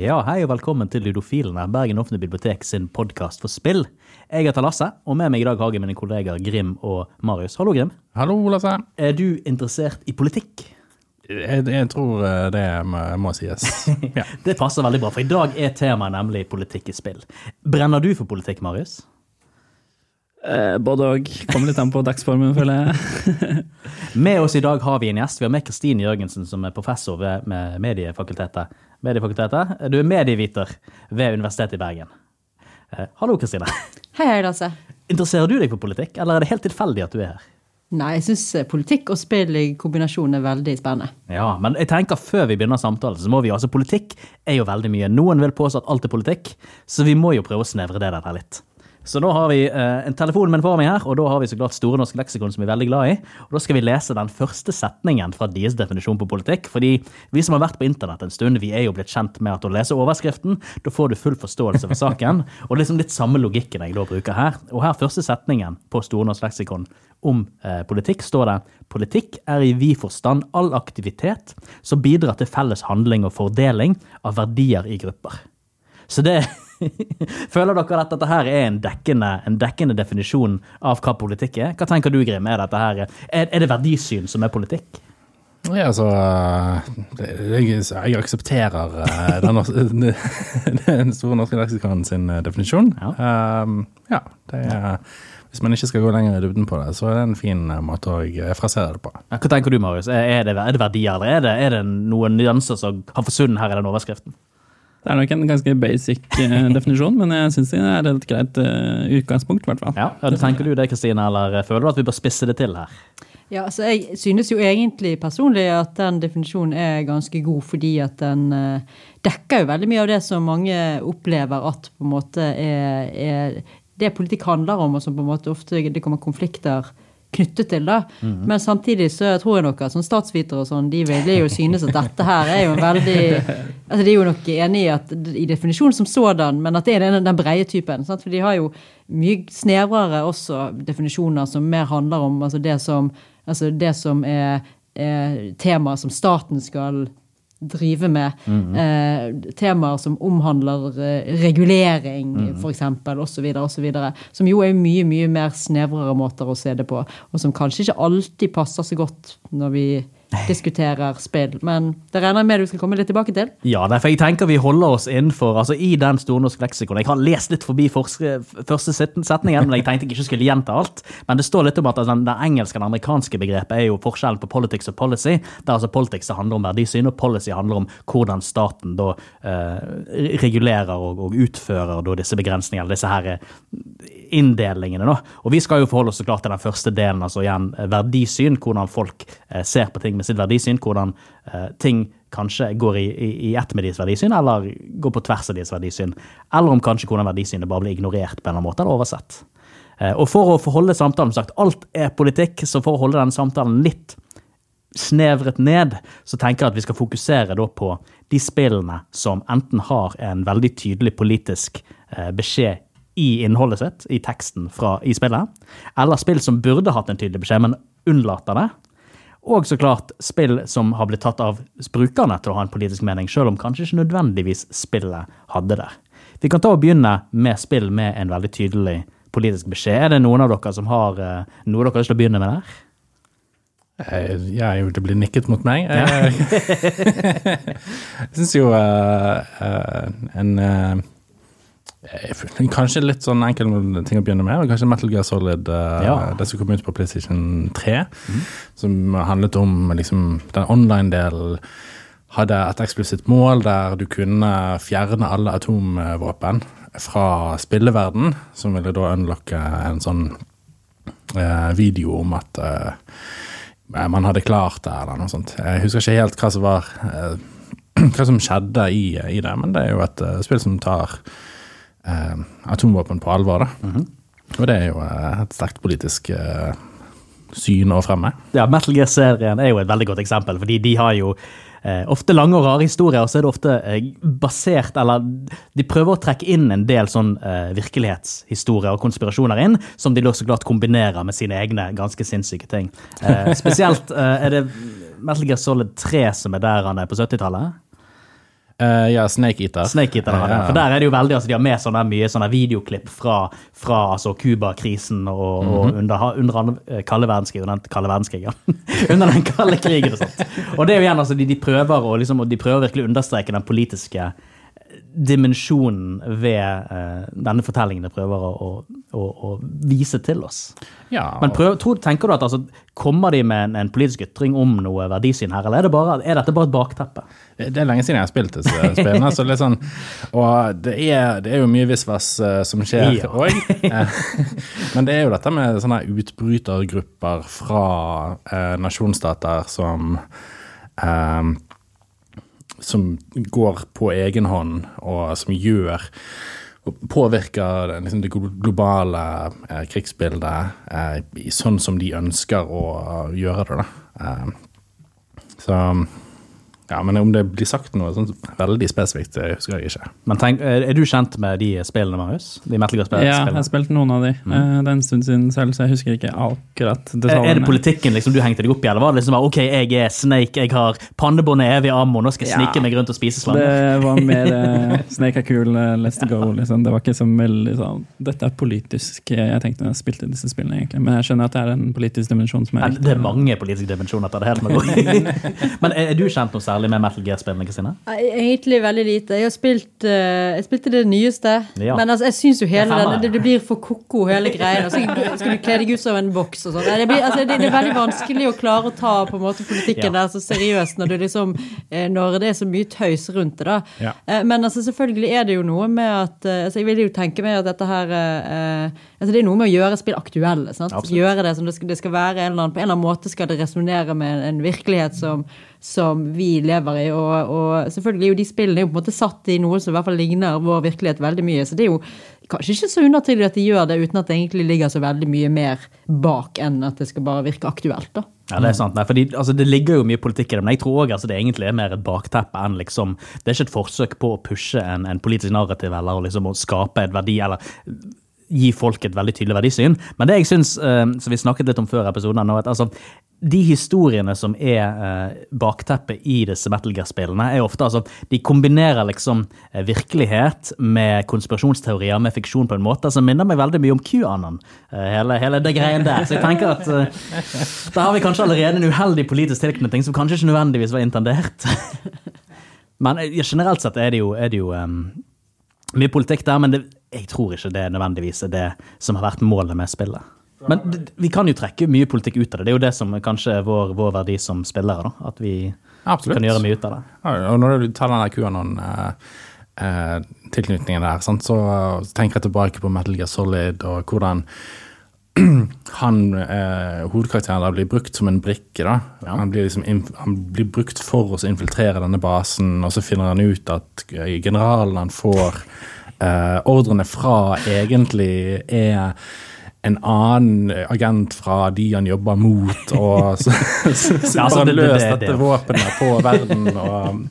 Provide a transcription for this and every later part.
Ja, hei og velkommen til Ludofilene, Bergen Offentlige Bibliotek sin podkast for spill. Jeg heter Lasse, og med meg i dag har jeg mine kollegaer Grim og Marius. Hallo, Grim. Hallo, Lasse. Er du interessert i politikk? Jeg, jeg tror eh, det må, må sies. Ja. Det passer veldig bra, for i dag er temaet nemlig politikk i spill. Brenner du for politikk, Marius? Eh, både òg. Kommer litt an på dagsformen, føler jeg. Med oss i dag har vi en gjest. Vi har med Kristine Jørgensen, som er professor ved med mediefakultetet. mediefakultetet. Du er medieviter ved Universitetet i Bergen. Eh, hallo, Kristine. Hei, hei, Lasse. Interesserer du deg for politikk, eller er det helt tilfeldig at du er her? Nei, jeg syns politikk og spill i kombinasjon er veldig spennende. Ja, men jeg tenker før vi begynner samtalen, så må vi altså Politikk er jo veldig mye. Noen vil påstå at alt er politikk, så vi må jo prøve å snevre det der litt. Så nå har vi eh, en telefon med en meg her, og da har vi så klart Store norske leksikon, som vi er veldig glad i. Og da skal vi lese den første setningen fra deres definisjon på politikk. Fordi vi som har vært på internett en stund, vi er jo blitt kjent med at å lese overskriften, da får du full forståelse for saken. Og det er liksom litt samme logikken jeg da bruker her. Og her første setningen på Store norske leksikon om eh, politikk står det politikk er i vid forstand all aktivitet som bidrar til felles handling og fordeling av verdier i grupper. Så det Føler dere at dette her er en dekkende, en dekkende definisjon av hva politikk er? Hva tenker du, Grim? Er, her, er, er det verdisyn som er politikk? Ja, altså Jeg, jeg aksepterer eh, den, den store norske leksikon sin eh, definisjon. Ja. Um, ja, det er Hvis man ikke skal gå lenger i dybden på det, så er det en fin eh, måte å frasere det på. Hva tenker du, Marius? Er det, er det verdier, eller er det, er det noen nyanser som har forsvunnet her i den overskriften? Det er nok en ganske basic eh, definisjon, men jeg syns det er et greit uh, utgangspunkt. i hvert fall. Ja, ja, Tenker du det, Kristine, eller føler du at vi bør spisse det til her? Ja, altså Jeg synes jo egentlig personlig at den definisjonen er ganske god, fordi at den uh, dekker jo veldig mye av det som mange opplever at på en måte er, er det politikk handler om, og som på en måte ofte det kommer konflikter knyttet til. da. Mm -hmm. Men samtidig så tror jeg nok at sånn statsvitere og sånn, de vil jo synes at dette her er jo en veldig altså De er jo nok enig i, at, i definisjonen som sådan, men at det er den, den breie typen. Sant? For de har jo mye snevrere også definisjoner som mer handler om altså det som, altså det som er, er temaer som staten skal drive med. Mm -hmm. eh, temaer som omhandler eh, regulering, mm -hmm. f.eks., osv., osv. Som jo er mye, mye mer snevrere måter å se det på, og som kanskje ikke alltid passer så godt når vi diskuterer spill. Men det regner jeg med du skal komme litt tilbake til? Ja, for jeg tenker vi holder oss innenfor altså I den stornorske leksikon Jeg har lest litt forbi første setningen, men jeg tenkte jeg ikke skulle gjenta alt. Men det står litt om at altså, det engelske og det amerikanske begrepet er jo forskjellen på politics og policy. Der altså politics handler om verdisyn, og policy handler om hvordan staten da eh, regulerer og, og utfører da, disse begrensningene, disse her eh, inndelingene. da. Og vi skal jo forholde oss så klart til den første delen, altså igjen verdisyn, hvordan folk eh, ser på ting med sitt verdisyn, hvordan uh, ting kanskje går i, i, i ett med deres verdisyn, eller går på tvers av deres verdisyn. Eller om kanskje hvordan verdisynet bare blir ignorert på en eller annen måte, eller oversett. Uh, og for å forholde samtalen som sagt, alt er politikk, så for å holde denne samtalen litt snevret ned, så tenker jeg at vi skal fokusere på de spillene som enten har en veldig tydelig politisk uh, beskjed i innholdet sitt, i teksten fra, i spillet, eller spill som burde hatt en tydelig beskjed, men unnlater det. Og så klart spill som har blitt tatt av brukerne til å ha en politisk mening, selv om kanskje ikke nødvendigvis spillet hadde det. Vi kan ta og begynne med spill med en veldig tydelig politisk beskjed. Er det noen av dere som har uh, noe dere har lyst til å begynne med der? Jeg ja, det blir nikket mot meg. Jeg, jeg syns jo uh, uh, en Eh, kanskje litt sånn enkel ting å begynne med. Kanskje Metal Gear Solid, uh, ja. det som kom ut på PlayStation 3. Mm. Som handlet om liksom, den online-delen hadde et eksplisitt mål der du kunne fjerne alle atomvåpen fra spilleverden, som ville da unlocke en sånn eh, video om at eh, man hadde klart det, eller noe sånt. Jeg husker ikke helt hva som var hva som skjedde i, i, det, men det er jo et spill som tar eh, atomvåpen på alvor. Mm -hmm. Og det er jo eh, et sterkt politisk eh, syn å fremme. Ja, Metal Gear-serien er jo et veldig godt eksempel, fordi de har jo eh, ofte lange og rare historier, og så er det ofte eh, basert Eller de prøver å trekke inn en del sånn eh, virkelighetshistorier og konspirasjoner inn, som de så klart kombinerer med sine egne ganske sinnssyke ting. spesielt er det Metal Gear Solid 3 som er der han er på 70-tallet? Eh, ja, Snake Eater. Snake Eater, er. Ja. For der er det jo veldig, altså De har med sånne mye sånne videoklipp fra, fra altså Cuba-krisen og, og under, under eh, kalde verdenskrig, under den kalde verdenskrigen. under den kalde krigen og sånt. Og det er jo igjen, altså, de, de prøver å liksom, de prøver virkelig å understreke den politiske dimensjonen ved eh, denne fortellingen de prøver å, å, å, vise til oss. Ja, Men prøv, tror, tenker du at altså, Kommer de med en, en politisk ytring om noe verdisyn her, eller er, det bare, er dette bare et bakteppe? Det det er lenge siden jeg har spilt disse spillene. så det er sånn, og det er, det er jo mye visvas eh, som skjer Ja. òg. Men det er jo dette med sånne utbrytergrupper fra eh, nasjonsstater som eh, Som går på egen hånd, og som gjør og påvirker liksom, det globale eh, krigsbildet eh, sånn som de ønsker å gjøre det. Da. Eh, så ja, men om det blir sagt noe sånn veldig spesifikt, det husker jeg ikke. Men tenk, er du kjent med de spillene, Marius? De Metal Ja, Gear-spillene? jeg spilte noen av de. Mm. Det er en stund siden selv, så jeg husker ikke akkurat detaljene. er det politikken liksom du hengte deg opp i, eller var det liksom bare, ok, jeg er Snake, jeg har pannebåndet evig ammo, nå skal jeg Ja. snike meg rundt og spise slanger? Det var mer uh, Snake er cool, let's let's go. Liksom. Det var ikke så veldig sånn Dette er politisk, eh, jeg tenkte når jeg spilte disse spillene, egentlig. Men jeg skjønner at det er en politisk dimensjon som er Men det er mange politiske dimensjoner til det hele. Men er du kjent noe særlig med Metal Gear-spillene, Kristine? Egentlig veldig lite. Jeg har spilt uh, Jeg spilte det nyeste. Ja. Men altså, jeg syns jo hele Det den, det, det blir for ko-ko, hele greia. Og så skal du kle deg ut som en boks og sånn. Det, altså, det, det er veldig vanskelig å klare å ta på en måte politikken Ja. der så seriøst når, du liksom, eh, når det er så mye tøys rundt det. da. Ja. Eh, Men altså, selvfølgelig er det jo noe med at altså, Jeg vil jo tenke meg at dette her uh, altså, Det er noe med å gjøre spill aktuelle. sant? Absolutt. Gjøre det som det skal, det skal være en eller annen, På en eller annen måte skal det resonnere med en virkelighet som, som vi lever i. Og, og selvfølgelig er jo de spillene er jo på en måte satt i noe som i hvert fall ligner vår virkelighet veldig mye. Så det er jo kanskje ikke så unaturlig at de gjør det uten at det egentlig ligger så veldig mye mer bak enn at det skal bare virke aktuelt. da. Ja, det er sant. Nei, fordi, altså, det ligger jo mye politikk i det, men jeg tror også, altså, det egentlig er mer et bakteppe enn liksom Det er ikke et forsøk på å pushe en, en politisk narrativ eller liksom, å skape et verdi eller gi folk et veldig tydelig verdisyn. Men det jeg syns, eh, som vi snakket litt om før episoden, nå, at altså, de historiene som er eh, bakteppet i disse Metal Gear-spillene, er ofte altså De kombinerer liksom eh, virkelighet med konspirasjonsteorier, med fiksjon, på en måte som minner meg veldig mye om QAnon. Eh, hele, hele det greien der. Så jeg tenker at eh, da har vi kanskje allerede en uheldig politisk tilknytning som kanskje ikke nødvendigvis var intendert. Men ja, generelt sett er det jo, er det jo um, mye politikk der, men det, jeg tror ikke det nødvendigvis er det som har vært målet med spillet. Men vi kan jo trekke mye politikk ut av det. Det er jo det som kanskje er vår, vår verdi som spillere. da, At vi Absolutt. kan gjøre mye ut av det. Ja, og når du tar den der QAnon-tilknytningen der, sant, så tenker jeg tilbake på Metal Gear Solid og hvordan han, eh, hovedkarakteren der, blir brukt som en brikke. da. Han, blir liksom han blir brukt for å infiltrere denne basen, og så finner han ut at eh, generalen han får eh, ordrene fra, egentlig er en annen agent fra de han jobber mot, og så, så, så, Ja, altså, bare det- det- løst det- dette våpenet på verden. og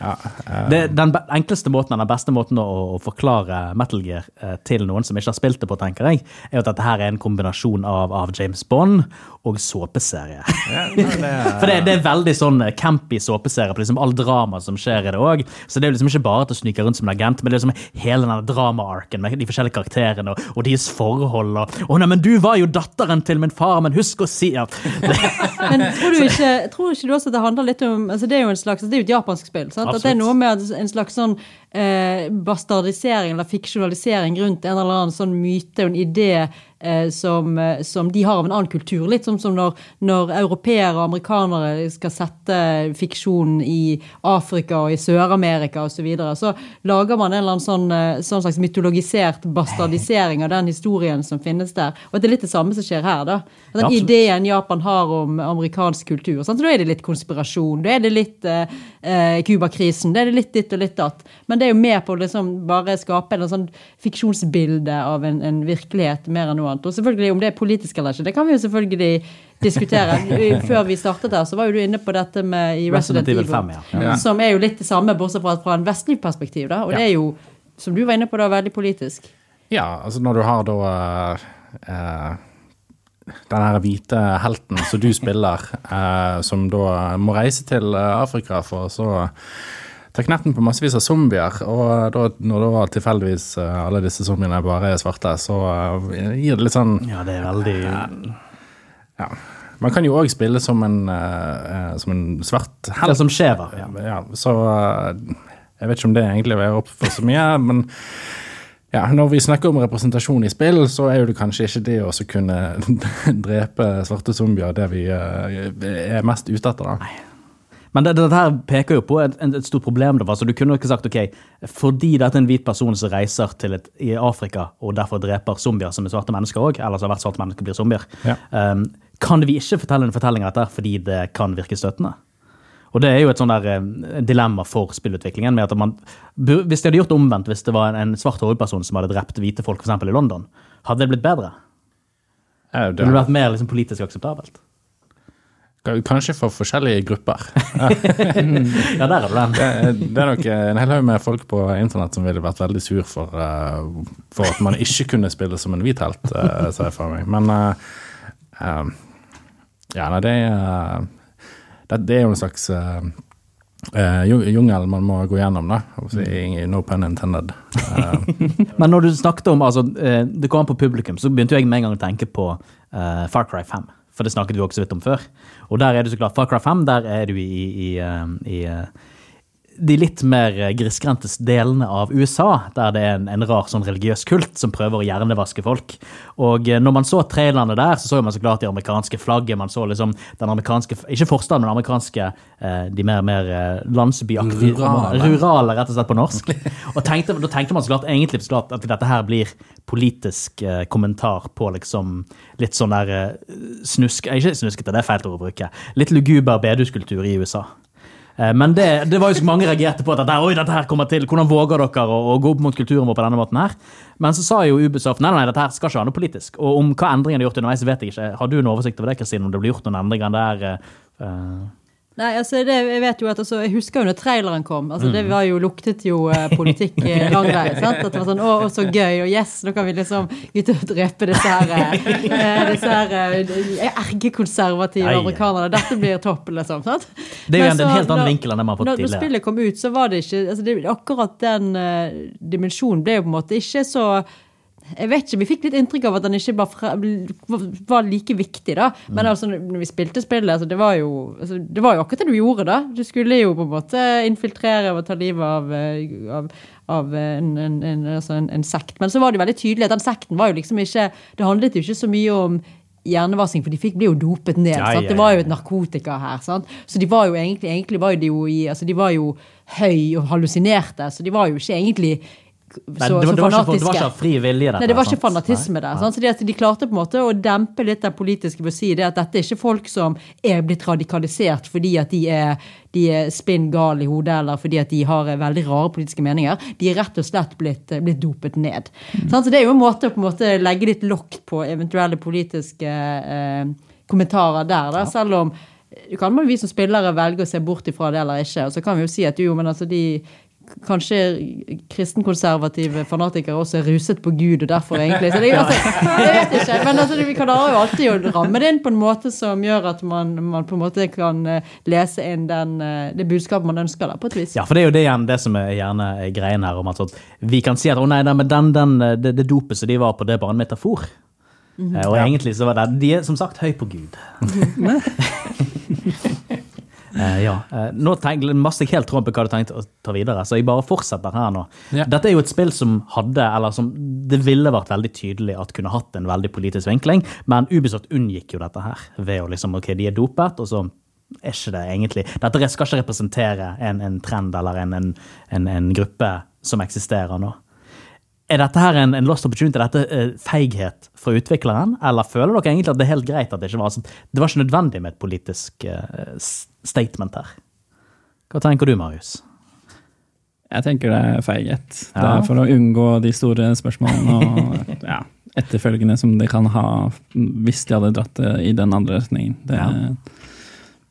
ja, eh, Det, den enkleste måten, den beste måten å, å forklare Metal Gear eh, til noen som ikke har spilt det på, tenker jeg, er at dette her er en kombinasjon av, av James Bond og såpeserie. ja, det, For det, det er veldig sånn eh, campy såpeserie på liksom all drama som skjer i det òg. Så det er liksom ikke bare at du sniker rundt som en agent, men det er liksom hele denne drama-arken med de forskjellige karakterene og, og deres forhold. og 'Å nei, men du var jo datteren til min far, men husk å si ja. Men tror du ikke, tror ikke du også at det handler litt om altså Det er jo en slags, det er jo et japansk spill. At det er noe med en slags sånn eh, bastardisering eller fiksjonalisering rundt en eller annen sånn myte og en idé eh, som, eh, som de har av en annen kultur. Litt som, som når, når europeere og amerikanere skal sette fiksjon i Afrika og i Sør-Amerika osv., så, videre, så lager man en eller annen sånn, eh, sånn slags mytologisert bastardisering av den historien som finnes der. Og det er litt det samme som skjer her. da. At den Ja, ideen Japan har om amerikansk kultur. Sant? Så Da er det litt konspirasjon, da er det litt eh, eh, Cuba-krisen, da er det litt ditt og litt datt. Men det er jo med på å liksom bare skape en sånn fiksjonsbilde av en, en virkelighet mer enn noe annet. Og selvfølgelig om det er politisk eller ikke, det kan vi jo selvfølgelig diskutere. Før vi startet her, så var jo du inne på dette med i Resident Evil 5, ja. Ja. Som er jo litt det samme, bortsett fra fra en vestlig perspektiv. da, Og det er jo, som du var inne på, da, veldig politisk. ja, altså når du har da eh, den her hvite helten som du spiller, eh, som da må reise til eh, Afrika for så ta knerten på massevis av zombier. Og da, når da tilfeldigvis eh, alle disse zombiene bare er svarte, så eh, gir det litt sånn Ja, det er veldig ja. Man kan jo òg spille som en, eh, som en svart helt. som skjever. Ja. Ja, så jeg vet ikke om det egentlig er opp for så mye, men ja, når vi snakker om representasjon i spill, så er jo det kanskje ikke det å kunne drepe svarte zombier det vi er mest ute etter. da. Men det, dette her peker jo på et, et stort problem. Det var. Så du kunne ikke sagt ok, fordi dette er en hvit person som reiser til et, i Afrika og derfor dreper zombier som er svarte mennesker òg, eller som har vært svarte mennesker blir zombier, Ja. um, kan vi ikke fortelle en fortelling av dette fordi det kan virke støtende? Og det er jo et sånn der eh, dilemma for spillutviklingen. med at man, Hvis de hadde gjort det omvendt, hvis det var en, en svart hovedperson som hadde drept hvite folk, f.eks. i London, hadde det blitt bedre? Det ville vært mer liksom, politisk akseptabelt? Kanskje for forskjellige grupper. Ja, der er du den. Det, det er nok en hel haug med folk på internett som ville vært veldig sur for, uh, for at man ikke kunne spille som en hvit helt, uh, ser jeg for meg. Men uh, eh, ja, nei, det det, det er jo en slags uh, jungel man må gå gjennom, da. No pun intended. Men når du snakket om altså, det kom an på publikum, så begynte jeg med en gang å tenke på Far Cry 5. For det snakket vi også vidt om før. Og der er du så klart, Far Cry 5, der er du i, i, i, i eh, de litt mer eh, grisgrendte delene av USA, der det er en, en rar sånn religiøs kult som prøver å hjernevaske folk. Og eh, når man så trailerne der, så så man så klart de amerikanske flagget. Man så liksom den amerikanske, ikke forstaden, men amerikanske, eh, de mer, mer landsbyaktige Rurale. Rurale, rett og slett på norsk. Og tenkte, da tenkte man så klart egentlig så klart at dette her blir politisk eh, kommentar på liksom litt sånn der eh, snusk... Ikke snuskete, det er feil ord å bruke. Litt luguber beduskultur i USA. Eh, Men det, det var jo så mange reagerte på at oi, dette her kommer til, hvordan våger dere å, gå opp mot kulturen vår på denne måten her? Men så sa jo Ubisoft nei, nei, dette her skal ikke være noe politisk. Og om hva endringer de har gjort underveis, vet jeg ikke. Har du en oversikt over det, Kristine, om det blir gjort noen endringer der? eh, Nei, altså det, jeg vet jo at altså, jeg husker jo når traileren kom. altså Mm. Det var jo, luktet jo uh, politikk eh, lang vei. sant? At det var sånn, å, å, så gøy, og yes, nå kan vi liksom ut og drepe disse her uh, disse her erkekonservative amerikanerne. Dette blir topp, liksom. sant? Det er jo en, en helt annen vinkel enn man har fått når, når spillet kom ut, så var det ikke altså det, Akkurat den uh, dimensjonen ble jo på en måte ikke så jeg vet ikke, Vi fikk litt inntrykk av at den ikke var, fra, var like viktig. da. Men Mm. altså, når vi spilte spillet, altså, det, var jo, altså, det var jo akkurat det du gjorde. da. Du skulle jo på en måte infiltrere og ta livet av, eh, av, av en, en, en, altså en, en sekt. Men så var det veldig tydelig at den sekten var jo liksom ikke Det handlet jo ikke så mye om hjernevasking, for de fikk, ble jo dopet ned. Ja, sant? ja, Det var jo et narkotika her. sant? Så de var jo egentlig, egentlig var de jo i, altså de var jo høy og hallusinerte, så de var jo ikke egentlig så, Nei, det, var, det, var ikke, det var ikke fri vilje, dette. Nei, det var ikke fanatisme der. Så de, de klarte på en måte å dempe litt det politiske ved å si det at dette er ikke folk som er blitt radikalisert fordi at de er, de er spinn gale i hodet eller fordi at de har eh, veldig rare politiske meninger. De er rett og slett blitt, eh, blitt dopet ned. Sant? Så det er jo en måte å på en måte legge litt lokk på eventuelle politiske eh, kommentarer der, da, selv om det kan man vi som spillere velge å se bort ifra det eller ikke. Og så kan vi jo si at jo, men altså de Kanskje kristenkonservative fanatikere også er ruset på Gud, og derfor egentlig så det, er altså, Jeg vet ikke, men altså, vi kan jo alltid ramme det inn på en måte som gjør at man, man på en måte kan eh, lese inn den, eh, det budskapet man ønsker, da, på et vis. Ja, for det er jo det igjen det som er gjerne er greien her. om at sånn, Vi kan si at å nei, den, den, det, det dopet som de var på, det er bare en metafor. Eh, Og egentlig så var det De er som sagt høy på Gud. Eh, ja. Uh, nå maste jeg helt tråd på hva du tenkte å ta videre, så jeg bare fortsetter her nå. Ja. Dette er jo et spill som hadde, eller som det ville vært veldig tydelig at kunne hatt en veldig politisk vinkling, men Ubisoft unngikk jo dette her ved å liksom, ok, de er dopet, og så er ikke det egentlig Dette skal ikke representere en, en trend eller en, en, en, en gruppe som eksisterer nå. Er dette her en, en lost opportunity? Er dette eh, feighet fra utvikleren? Eller føler dere egentlig at det er helt greit at det ikke var sånn? Det var ikke nødvendig med et politisk uh, statement her. Hva tenker du, Marius? Jeg tenker det er feighet. Det er for å unngå de store spørsmålene og ja, etterfølgende som de kan ha hvis de hadde dratt det i den andre retningen. Det er Ja.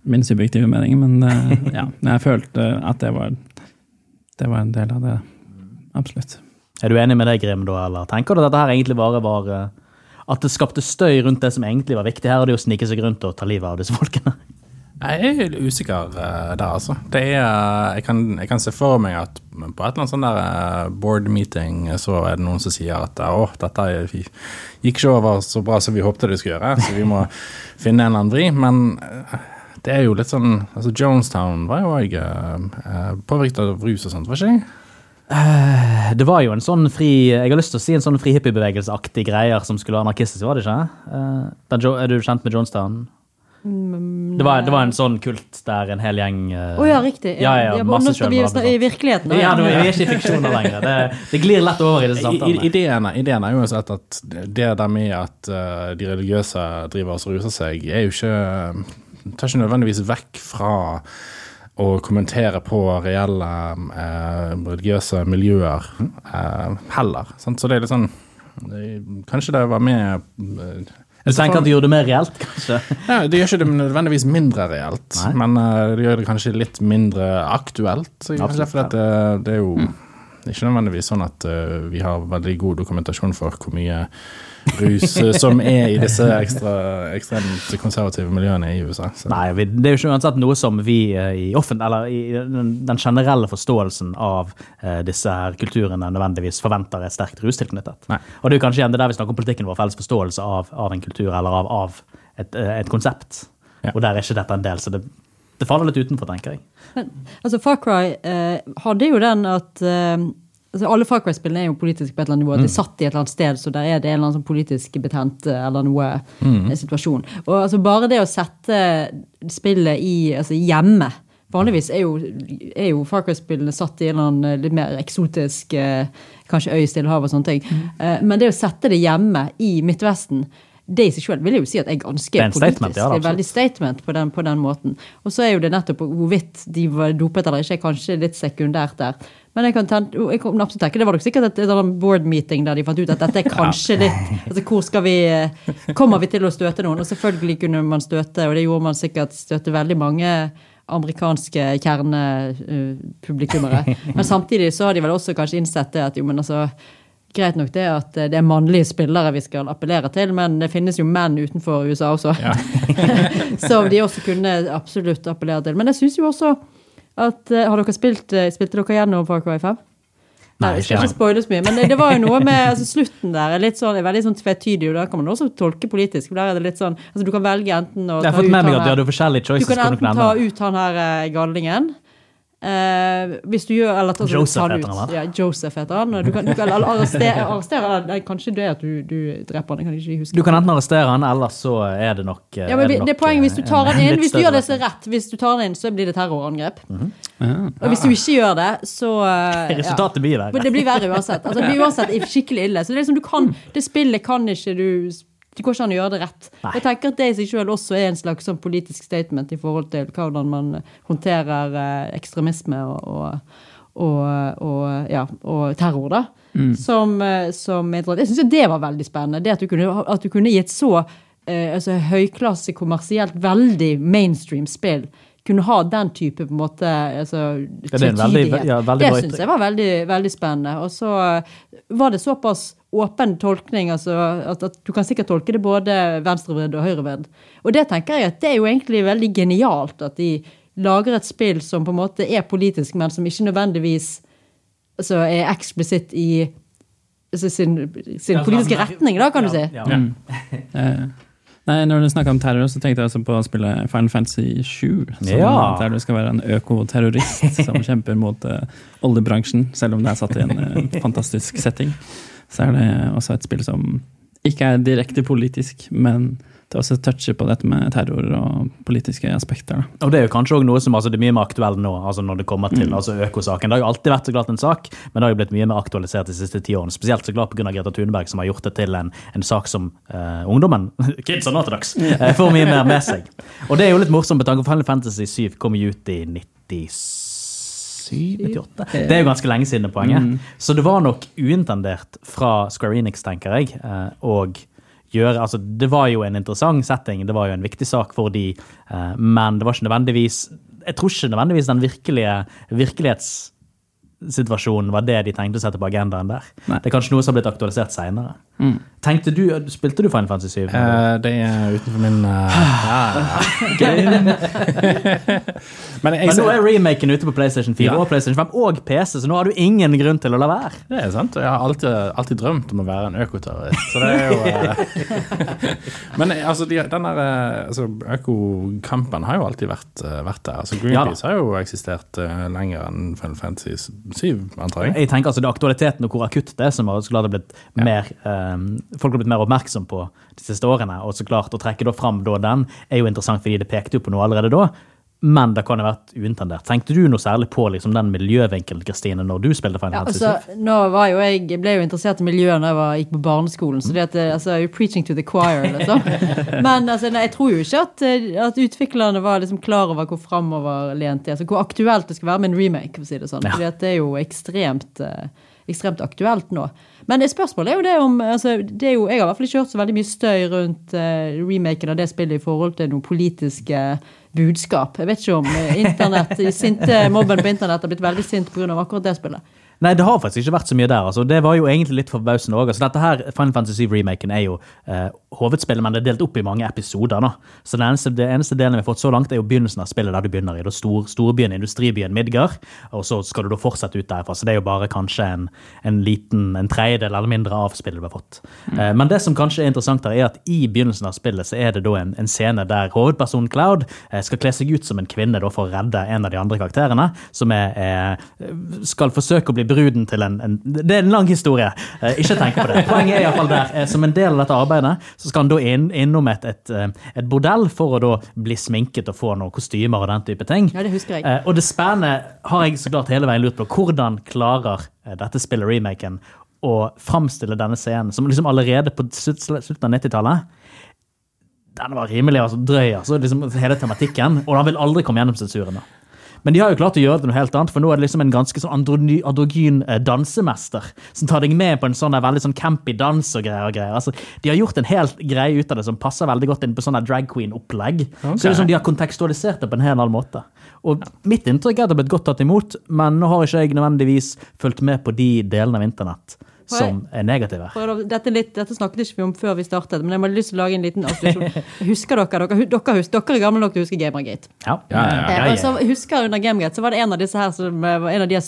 min subjektive mening, men eh, ja, jeg følte at det var, det var en del av det. Absolutt. Er du enig med det, Grim, da, eller tenker du at dette her egentlig bare var eh, at det skapte støy rundt det som egentlig var viktig her, og det å snike seg rundt og ta livet av disse folkene. Jeg er usikker uh, der, altså. Det er, jeg, kan, jeg, kan, se for meg at på et eller annet sånn der uh, board meeting så er det noen som sier at å, dette gikk ikke over så bra som vi håpte det skulle gjøre, så vi må finne en eller annen vri. Men uh, det er jo litt sånn altså Jonestown var jo òg uh, påvirket av rus og sånt, var ikke det? Det var jo en sånn fri Jeg har lyst til å si en sånn frihippiebevegelseaktig greier som skulle være anarkistisk, var det ikke? er du kjent med Jonestown? Det var, det var, en sånn kult der en hel gjeng Å uh, oh, ja, riktig. Ja, ja, ja, skal vi i virkeligheten. Ja, vi er ikke i fiksjoner lenger. Det, det, glir lett over i disse samtalene. Ideen, ideen er jo uansett at det der med at uh, de religiøse driver og ruser seg, er jo ikke Tar ikke nødvendigvis vekk fra å kommentere på reelle eh, religiøse miljøer eh, heller. Sant? Så det er litt sånn Kanskje det var med du tenker at det gjør det mer reelt, kanskje? Ja, Det gjør ikke det nødvendigvis mindre reelt, Nei. men uh, det gjør det kanskje litt mindre aktuelt. Så Absolutt, det, det, er jo mm. Ikke nødvendigvis sånn at uh, vi har veldig god dokumentasjon for hvor mye rus eh, som er i disse ekstra, ekstremt konservative miljøene i USA. Så. Nei, det er jo ikke uansett noe som vi uh, i offent, eller i den generelle forståelsen av uh, disse her kulturene nødvendigvis forventer er sterkt rustilknyttet. Nei. Og det er jo kanskje igjen det der vi snakker om politikken vår, felles forståelse av, av en kultur eller av, av et, et, konsept. Ja. Og der er ikke dette en del. så det det faller litt utenfor, tenker jeg. Men, altså, Far Cry eh, hadde jo den at eh, altså Alle Far Cry-spillene er jo politiske på et eller annet nivå. Mm. De er satt i et eller annet sted, så der er det en eller annen sånn politisk betent eh, eller noe mm. Eh, situasjon. Og altså Bare det å sette spillet i, altså hjemme Vanligvis er jo, er jo Far Cry-spillene satt i en eller annen eh, litt mer eksotisk kanskje øy i Stillehavet og sånne ting. Mm. Men det å sette det hjemme i Midtvesten det i seg selv vil jeg jo si at er ganske det er politisk. Ja, det er veldig statement på den, på den måten. Og så er jo det nettopp hvorvidt de var dopet eller ikke, kanskje litt sekundært der. Men jeg kan, tenke, jeg kan absolutt tenke, det var nok sikkert et, et board meeting der de fant ut at dette er kanskje litt altså Hvor skal vi Kommer vi til å støte noen? Og selvfølgelig kunne man støte, og det gjorde man sikkert, støte veldig mange amerikanske kjernepublikummere. Men samtidig så har de vel også kanskje innsett det at jo, men altså Greit nok det at det er mannlige spillere vi skal appellere til, men det finnes jo menn utenfor USA også. Ja. som de også kunne absolutt appellere til. Men jeg syns jo også at uh, Har dere spilt uh, Spilte dere gjennom Far Cry 5? Nei, jeg skal ikke spoile så mye, men det, var jo noe med altså, slutten der er litt sånn, er veldig sånn tvetydig, og da kan man også tolke politisk. der er det litt sånn, altså Du kan velge enten å ta ut han her, Du kan enten ta ut han her uh, Uh, hvis du gjør eller altså, Joseph heter han, ja, Joseph heter han. Du kan, du kan arrestere, arrestere nei, Kanskje det at du, du dreper han. Jeg kan ikke huske. Du kan enten arrestere han, eller så er det nok eh, Ja, men det, det er poenget hvis du tar han inn. Hvis du gjør det så rett, hvis du tar han inn, så blir det terrorangrep. Mm -hmm. Og hvis du ikke gjør det, så uh, Resultatet blir verre. Det blir verre uansett. Altså, det blir uansett skikkelig ille. Så det er liksom, du kan, det spillet kan ikke du det går ikke an å gjøre det rett. Nei. Jeg tenker at det i seg selv også er en slags sånn politisk statement i forhold til hvordan man håndterer eh, ekstremisme og, og, og, og ja, terror. da. Mm. Som, eh, som, Jeg syns det var veldig spennende. Det at du kunne, at du kunne gi et så eh, altså, høyklasse, kommersielt, veldig mainstream spill kunne ha den type på en måte altså, tvetydighet. Ja, det syns jeg var veldig, veldig spennende. Og så var det såpass åpen tolkning. altså at, at, Du kan sikkert tolke det både venstrevridd og høyrevridd. Og det tenker jeg at det er jo egentlig veldig genialt at de lager et spill som på en måte er politisk, men som ikke nødvendigvis altså, er eksplisitt i altså, sin, sin politiske retning, da, kan du si. Ja, ja. Mm. Nei, Når du snakka om terror, så tenkte jeg også på å spille Final Fantasy 7. Ja. Der du skal være en økoterrorist som kjemper mot uh, oljebransjen, selv om det er satt i en uh, fantastisk setting så er det også et spill som ikke er direkte politisk, men det også toucher på dette med terror og politiske aspekter. Da. Og Det er jo kanskje også noe som altså, det er mye mer aktuelt nå, altså når det kommer til mm. altså, økosaken. Det har jo alltid vært så klart en sak, men det har jo blitt mye mer aktualisert de siste ti årene. Spesielt så klart pga. Greta Thunberg, som har gjort det til en, en sak som uh, ungdommen kidsa nå til dags, uh, får mye mer med seg. Og det er jo litt morsomt med tanke på Final Fantasy 7 kom ut i 96 98? Det er jo ganske lenge siden, poenget. Mm. Så det var nok uintendert fra Square Enix, tenker jeg. Og eh, gjøre, altså Det var jo en interessant setting, det var jo en viktig sak for de, eh, men det var ikke nødvendigvis Jeg tror ikke nødvendigvis den virkelige virkelighets situasjonen var det de tenkte å sette på agendaen der. Nei. Det er kanskje noe som har blitt aktualisert seinere. Mm. Spilte du Final Fantasy 7? Uh, det er utenfor min uh, ja, Men jeg, Men nå er remaken ute på PlayStation 4 Ja. og PlayStation 5 og PC, så nå har du ingen grunn til å la være. Det er sant. Jeg har alltid, alltid drømt om å være en økoterrorist. Så det er jo uh... Men eh, altså, de, den der eh, altså, økokampen har jo alltid vært, eh, vært der. Altså, Greenpeace har jo eksistert eh, lenger enn Final Fantasy 7, antar jeg. Jeg tenker altså det er Aktualiteten og hvor akutt det er, som har så blitt blitt mer, um, folk har blitt mer oppmerksom på de siste årene. Og så klart å trekke da fram da den er jo interessant, fordi det pekte jo på noe allerede da. Men det kan ha vært uintendert. Tenkte du noe særlig på liksom, den miljøvinkelen Kristine, når du spilte Final Ja, Fantasy 7? altså, nå var jo jeg, jeg ble jo interessert i miljøet da jeg var, gikk på barneskolen. så det at, det- altså, you're preaching to the choir, liksom. Men altså, nei, jeg tror jo ikke at, eh, at utviklerne var liksom klar over hvor framoverlent det er. Altså, hvor aktuelt det skal være med en remake, for å si det sånn. Ja. At det er jo ekstremt, eh, ekstremt aktuelt nå. Men spørsmålet er jo det om altså, det jo, Jeg har i hvert fall ikke hørt så veldig mye støy rundt eh, remaken av det spillet i forhold til noen politiske budskap. Jeg vet ikke om eh, internett, sinte mobben på internett har blitt veldig sint pga. akkurat det spillet. Nei, det har faktisk ikke vært så mye der. altså. Det var jo egentlig litt forbausende òg. Altså, dette her, Final Fantasy 7-remaken er jo eh, hovedspillet, men det er delt opp i mange episoder. nå. Så den eneste, det eneste delen vi har fått så langt, er jo begynnelsen av spillet, der du begynner i da stor, storbyen, industribyen Midgard. Og så skal du da fortsette ut derfra. Så det er jo bare kanskje en, en liten, en tredjedel eller mindre av spillet du har fått. Eh, men det som kanskje er interessant her, er at i begynnelsen av spillet så er det da en, en scene der hovedpersonen Cloud eh, skal kle seg ut som en kvinne da for å redde en av de andre karakterene, som er, eh, skal forsøke å bli bruden til en, en Det er en lang historie. Eh, ikke tenk på det. Poenget er iallfall der. Eh, som en del av dette arbeidet så skal han da inn, innom et, et, eh, et bordell for å da bli sminket og få noen kostymer og den type ting. Ja, det husker jeg. Og det spennende har jeg så klart hele veien lurt på. Hvordan klarer dette spillet, remaken, å framstille denne scenen, som liksom allerede på slutten av 90-tallet den var rimelig altså, drøy, altså, liksom, hele tematikken. Og han vil aldri komme gjennom sensuren. da. Men de har jo klart å gjøre det noe helt annet, for nå er det liksom en ganske sånn androgy- androgyn eh, dansemester som tar deg med på en sånn veldig sånn campy dans og greier. og greier. Altså, de har gjort en helt greie ut av det som passer veldig godt inn på sånn drag queen-opplegg. Så det er liksom De har kontekstualisert det på en helt annen måte. Og Mitt inntrykk er at det har blitt godt tatt imot, men nå har ikke jeg nødvendigvis fulgt med på de delene av internett som er negative. Dette, litt, dette snakket ikke vi om før vi startet, men jeg hadde lyst til å lage en liten avslutt. Husker dere, dere, dere, husker, dere er gamle nok til å huske Gamergate? Ja, Ja, ja, ja. ja, og så husker Under Gamergate så var det en av disse her som eh, var en av de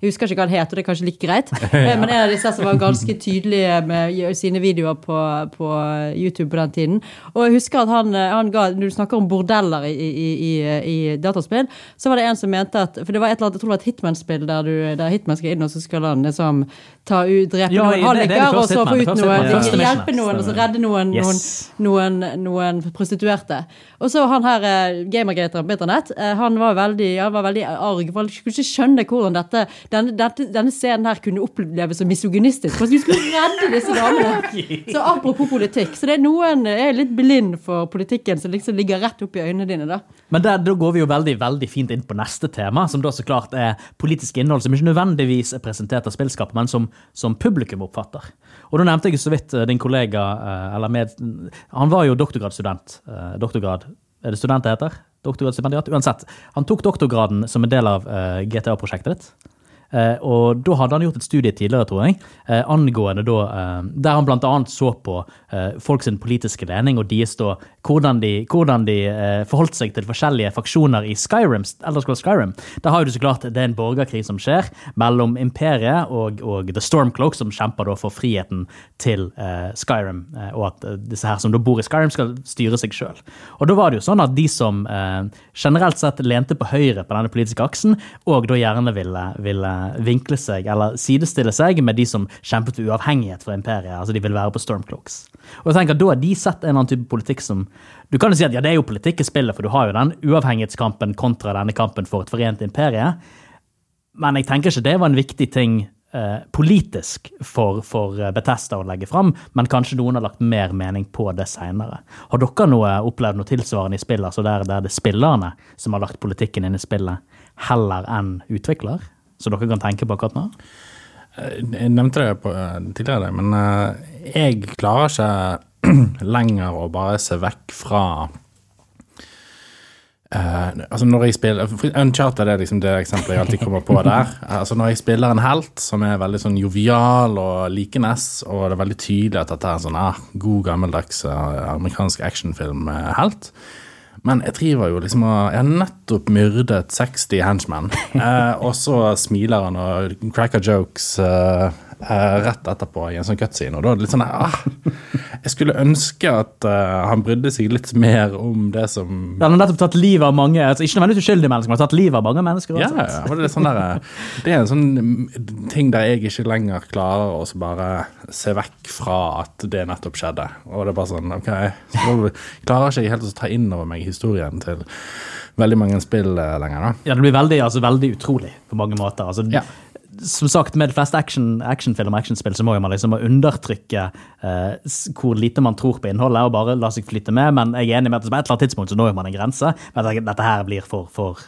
Jeg husker ikke hva han het, og det er kanskje like greit. ja. Men en av disse som var ganske tydelige med sine videoer på, på YouTube på den tiden. Og jeg husker at han, eh, han ga Når du snakker om bordeller i, i, i, i dataspill, så var det en som mente at For det var et eller annet, jeg tror det var et Hitman-spill der, du- der Hitman skal inn, og så skal han liksom ta ut, drepe Ja, noen er halliker, og så få ut noen ja. Hjelpe noen, og så redde noen, Yes. noen, noen, noen prostituerte. Og så han her eh, gamergateren på internett, eh, han var veldig, han var veldig arg. For han skulle ikke skjønne hvordan dette, denne, denne scenen her kunne oppleves som misogynistisk. For du skulle redde disse damene. Så apropos politikk. Så det er noen er litt blind for politikken som liksom ligger rett opp i øynene dine, da. Men der, da går vi jo veldig veldig fint inn på neste tema, som da så klart er politisk innhold som ikke nødvendigvis er presentert av spillskapet, men som, som publikum oppfatter. Og da nevnte jeg så vidt eh, din kollega, eh, eller med Han var jo doktorgradsstudent. eh, Doktorgrad Er det student det heter? Doktorgradsstipendiat? Uansett. Han tok doktorgraden som en del av GTA-prosjektet ditt. Eh, og da hadde han gjort et studie tidligere, tror jeg, eh, angående da eh, Der han annet så på eh, folk politiske lening og deres da hvordan de, hvordan de forholdt seg til forskjellige faksjoner i Skyrim. Eller Skyrim. Der har du så klart det er en borgerkrig som skjer mellom imperiet og, og The Stormcloak, som kjemper da for friheten til Skyrim, og at disse her som da bor i Skyrim, skal styre seg sjøl. Og da var det jo sånn at de som generelt sett lente på høyre på denne politiske aksen, og da gjerne ville, ville vinkle seg, eller sidestille seg med de som kjempet for uavhengighet fra imperiet. Altså de ville være på Stormcloaks. Og jeg tenker Da har de sett en eller annen type politikk som Du kan jo si at ja, det er jo politikk i spillet, for du har jo den uavhengighetskampen kontra denne kampen for et forent imperie. Men jeg tenker ikke det var en viktig ting eh, politisk for, for Betesta Bethesda å legge fram, men kanskje noen har lagt mer mening på det seinere. Har dere noe, opplevd noe tilsvarende i spillet, altså der, der det er spillerne som har lagt politikken inn i spillet, heller enn utvikler? Så dere kan tenke på akkurat nå? Jeg nevnte det på, eh, tidligere, men eh, jeg klarer ikke lenger å bare se vekk fra Uh, altså når jeg spiller Uncharted er liksom det eksempelet jeg alltid kommer på der. altså Når jeg spiller en helt som er veldig sånn jovial og likenes, og det er veldig tydelig at dette er en sånn ah, god, gammeldags uh, amerikansk actionfilm-helt Men jeg driver jo liksom og Jeg har nettopp myrdet 60 henchmen, Eh, og så smiler han og cracker jokes. eh, uh, rett etterpå i en sånn cutscene. Og da er det litt sånn ah, Jeg skulle ønske at uh, han brydde seg litt mer om det som ja, Han har nettopp tatt livet av mange altså Ikke nødvendigvis uskyldige mennesker, men har tatt livet av mange mennesker. Ja, ja, det, er sånn der, eh, det er en sånn ting der jeg ikke lenger klarer å bare se vekk fra at det nettopp skjedde. Og det er bare sånn OK, så klarer ikke jeg helt å ta inn over meg historien til veldig mange spill lenger. da. Ja, det blir veldig, altså, veldig utrolig på mange måter. altså ja som sagt, med de fleste action, actionfilm og actionspill så må man liksom undertrykke eh, hvor lite man tror på innholdet, og bare la seg flytte med. Men jeg er enig med at på et eller annet tidspunkt så når man en grense. Men dette her blir for, for,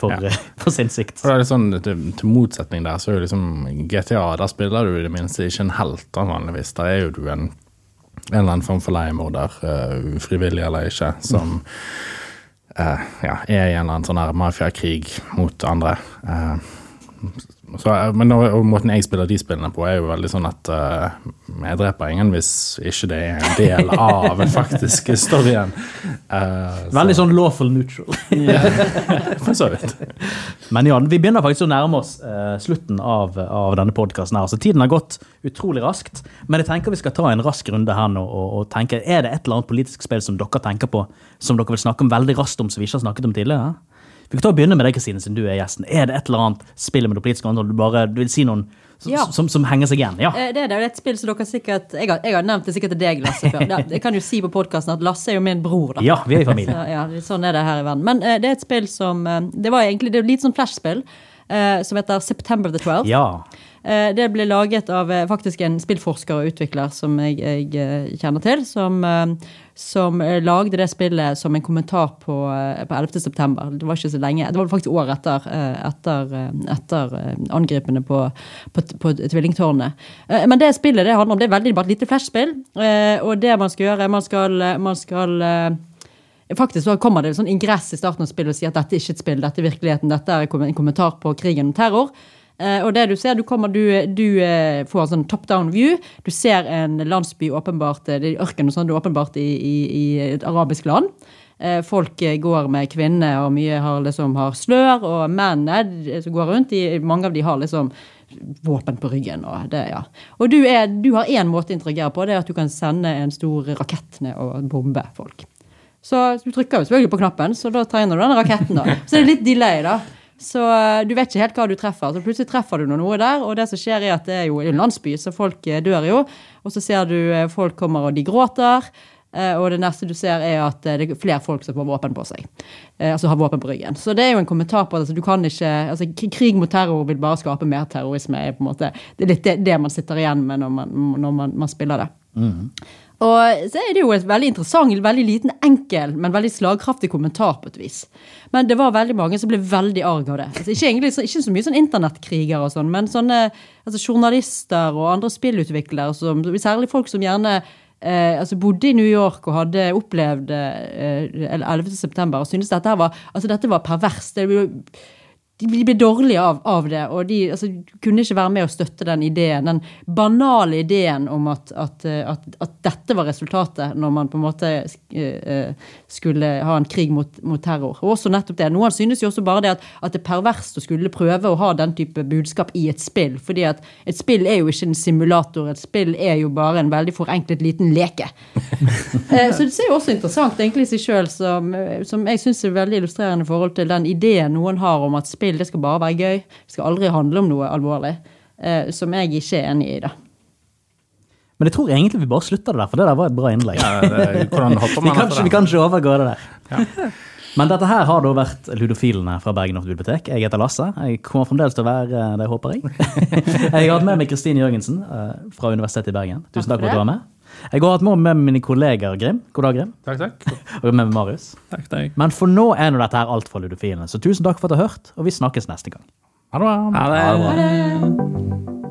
for, ja. for sinnssykt. Og det er litt sånn, til, til, motsetning der, så er jo liksom GTA Der spiller du i det minste ikke en helt, da, vanligvis. Der er jo du en, en eller annen form for leiemorder, uh, frivillig eller ikke, som uh, ja, er i en eller annen sånn mafiakrig mot andre. Uh, så, men nå, måten jeg spiller de spillene på, er jo veldig sånn at uh, jeg dreper ingen hvis ikke det er en del av den faktisk storyen. Uh, veldig så. sånn lawful neutral. For så vidt. Men ja, vi begynner faktisk å nærme oss uh, slutten av, av denne podkasten her. Så tiden har gått utrolig raskt. Men jeg tenker vi skal ta en rask runde her nå og, og tenke Er det et eller annet politisk spill som dere tenker på, som dere vil snakke om veldig raskt om, som vi ikke har snakket om tidligere? Vi kan ta og begynne med deg, Kristine, siden du er gjesten. Er det et eller annet spill med det politiske antall du bare du vil si noen som, ja. som, som, henger seg igjen? Ja. Eh, det er det et spill som dere sikkert Jeg har, jeg har nevnt det sikkert til deg, Lasse, før. Jeg kan jo si på podkasten at Lasse er jo min bror, da. Ja, vi er i familie. Så, ja, sånn er det her i verden. Men uh, det er et spill som uh, Det var egentlig det er et lite sånn flashspill som heter September the 12th. Ja. Eh, det ble laget av eh, faktisk en spillforsker og utvikler som jeg, jeg eh, kjenner til, som, som, lagde det spillet som en kommentar på, på 11. september. Det var ikke så lenge, det var faktisk år etter, etter, etter angripene på, på, på tvillingtårnet. Men det spillet det handler om, det er veldig bare et lite flashspill. Og det man skal gjøre, man skal, man skal Faktisk så kommer det en sånn ingress i starten av spillet og sier at dette er ikke et spill, dette er virkeligheten, dette er en kommentar på krigen og terror. Uh, og det du ser, du, kommer, du, du uh, får en sånn top down view. Du ser en landsby åpenbart eh, det er ørken og sånn, det er åpenbart i, i, i, et arabisk land. Folk går med kvinner, og mye har, liksom, har slør. Og mennene som går rundt, de, mange av de har liksom våpen på ryggen. Og, det, ja. og du, er, du har én måte å interagere på, det er at du kan sende en stor rakett ned og bombe folk. Så du trykker jo selvfølgelig på knappen, så da tegner du den raketten. da. Så det er litt delay, da. Så eh, du vet ikke helt hva du treffer. Så plutselig treffer du noe der, og det som skjer er at det er jo en landsby, så folk eh, dør jo. Og så ser du eh, folk kommer og de gråter. Og det neste du ser, er at det er flere folk som får våpen på seg. Altså har våpen på ryggen. Så det er jo en kommentar på det. Altså, du kan ikke, altså Krig mot terror vil bare skape mer terrorisme. Er på en måte, det er litt det, det man sitter igjen med når man, når man, man spiller det. Mm. Og så er det jo et veldig interessant, veldig liten, enkel, men veldig slagkraftig kommentar på et vis. Men det var veldig mange som ble veldig arg av det. Altså, ikke, egentlig, ikke, så mye sånn internettkriger og sånn, men sånne altså, journalister og andre spillutviklere, som, særlig folk som gjerne eh, altså bodde i New York og hadde opplevd eh, 11.9. og syntes dette, var, altså, dette var perverst. Det de blir dårlige av, av det, og de altså, kunne ikke være med å støtte den ideen, den banale ideen om at, at, at, at dette var resultatet når man på en måte uh, skulle ha en krig mot, mot, terror. Og også nettopp det. Noen synes jo også bare det at, det er perverst å skulle prøve å ha den type budskap i et spill, fordi at et spill er jo ikke en simulator, et spill er jo bare en veldig forenklet liten leke. så det er jo også interessant egentlig i seg sjøl, som, som jeg syns er veldig illustrerende i forhold til den ideen noen har om at spill spill. Det skal bare være gøy. Det skal aldri handle om noe alvorlig. Eh, som jeg ikke er enig i. da. Men jeg tror egentlig vi bare slutter det der, for det der var et bra innlegg. Ja, det, vi, kan ikke, vi kan ikke overgå det der. Ja. Men dette her har da vært Ludofilene fra Bergen offentlige bibliotek. Jeg heter Lasse. Jeg kommer fremdeles til å være det, håper jeg. Jeg har hatt med meg Kristine Jørgensen eh, fra Universitetet i Bergen. Tusen takk for at du var med. Jeg har hatt med mine kolleger Grim. God dag, Grim. Takk, takk. Og med meg Marius. Takk, takk. Men for nå er nå dette her alt fra Ludofilene. Så tusen takk for at du har hørt, og vi snakkes neste gang. Ha det. bra. Ha det. Ha det.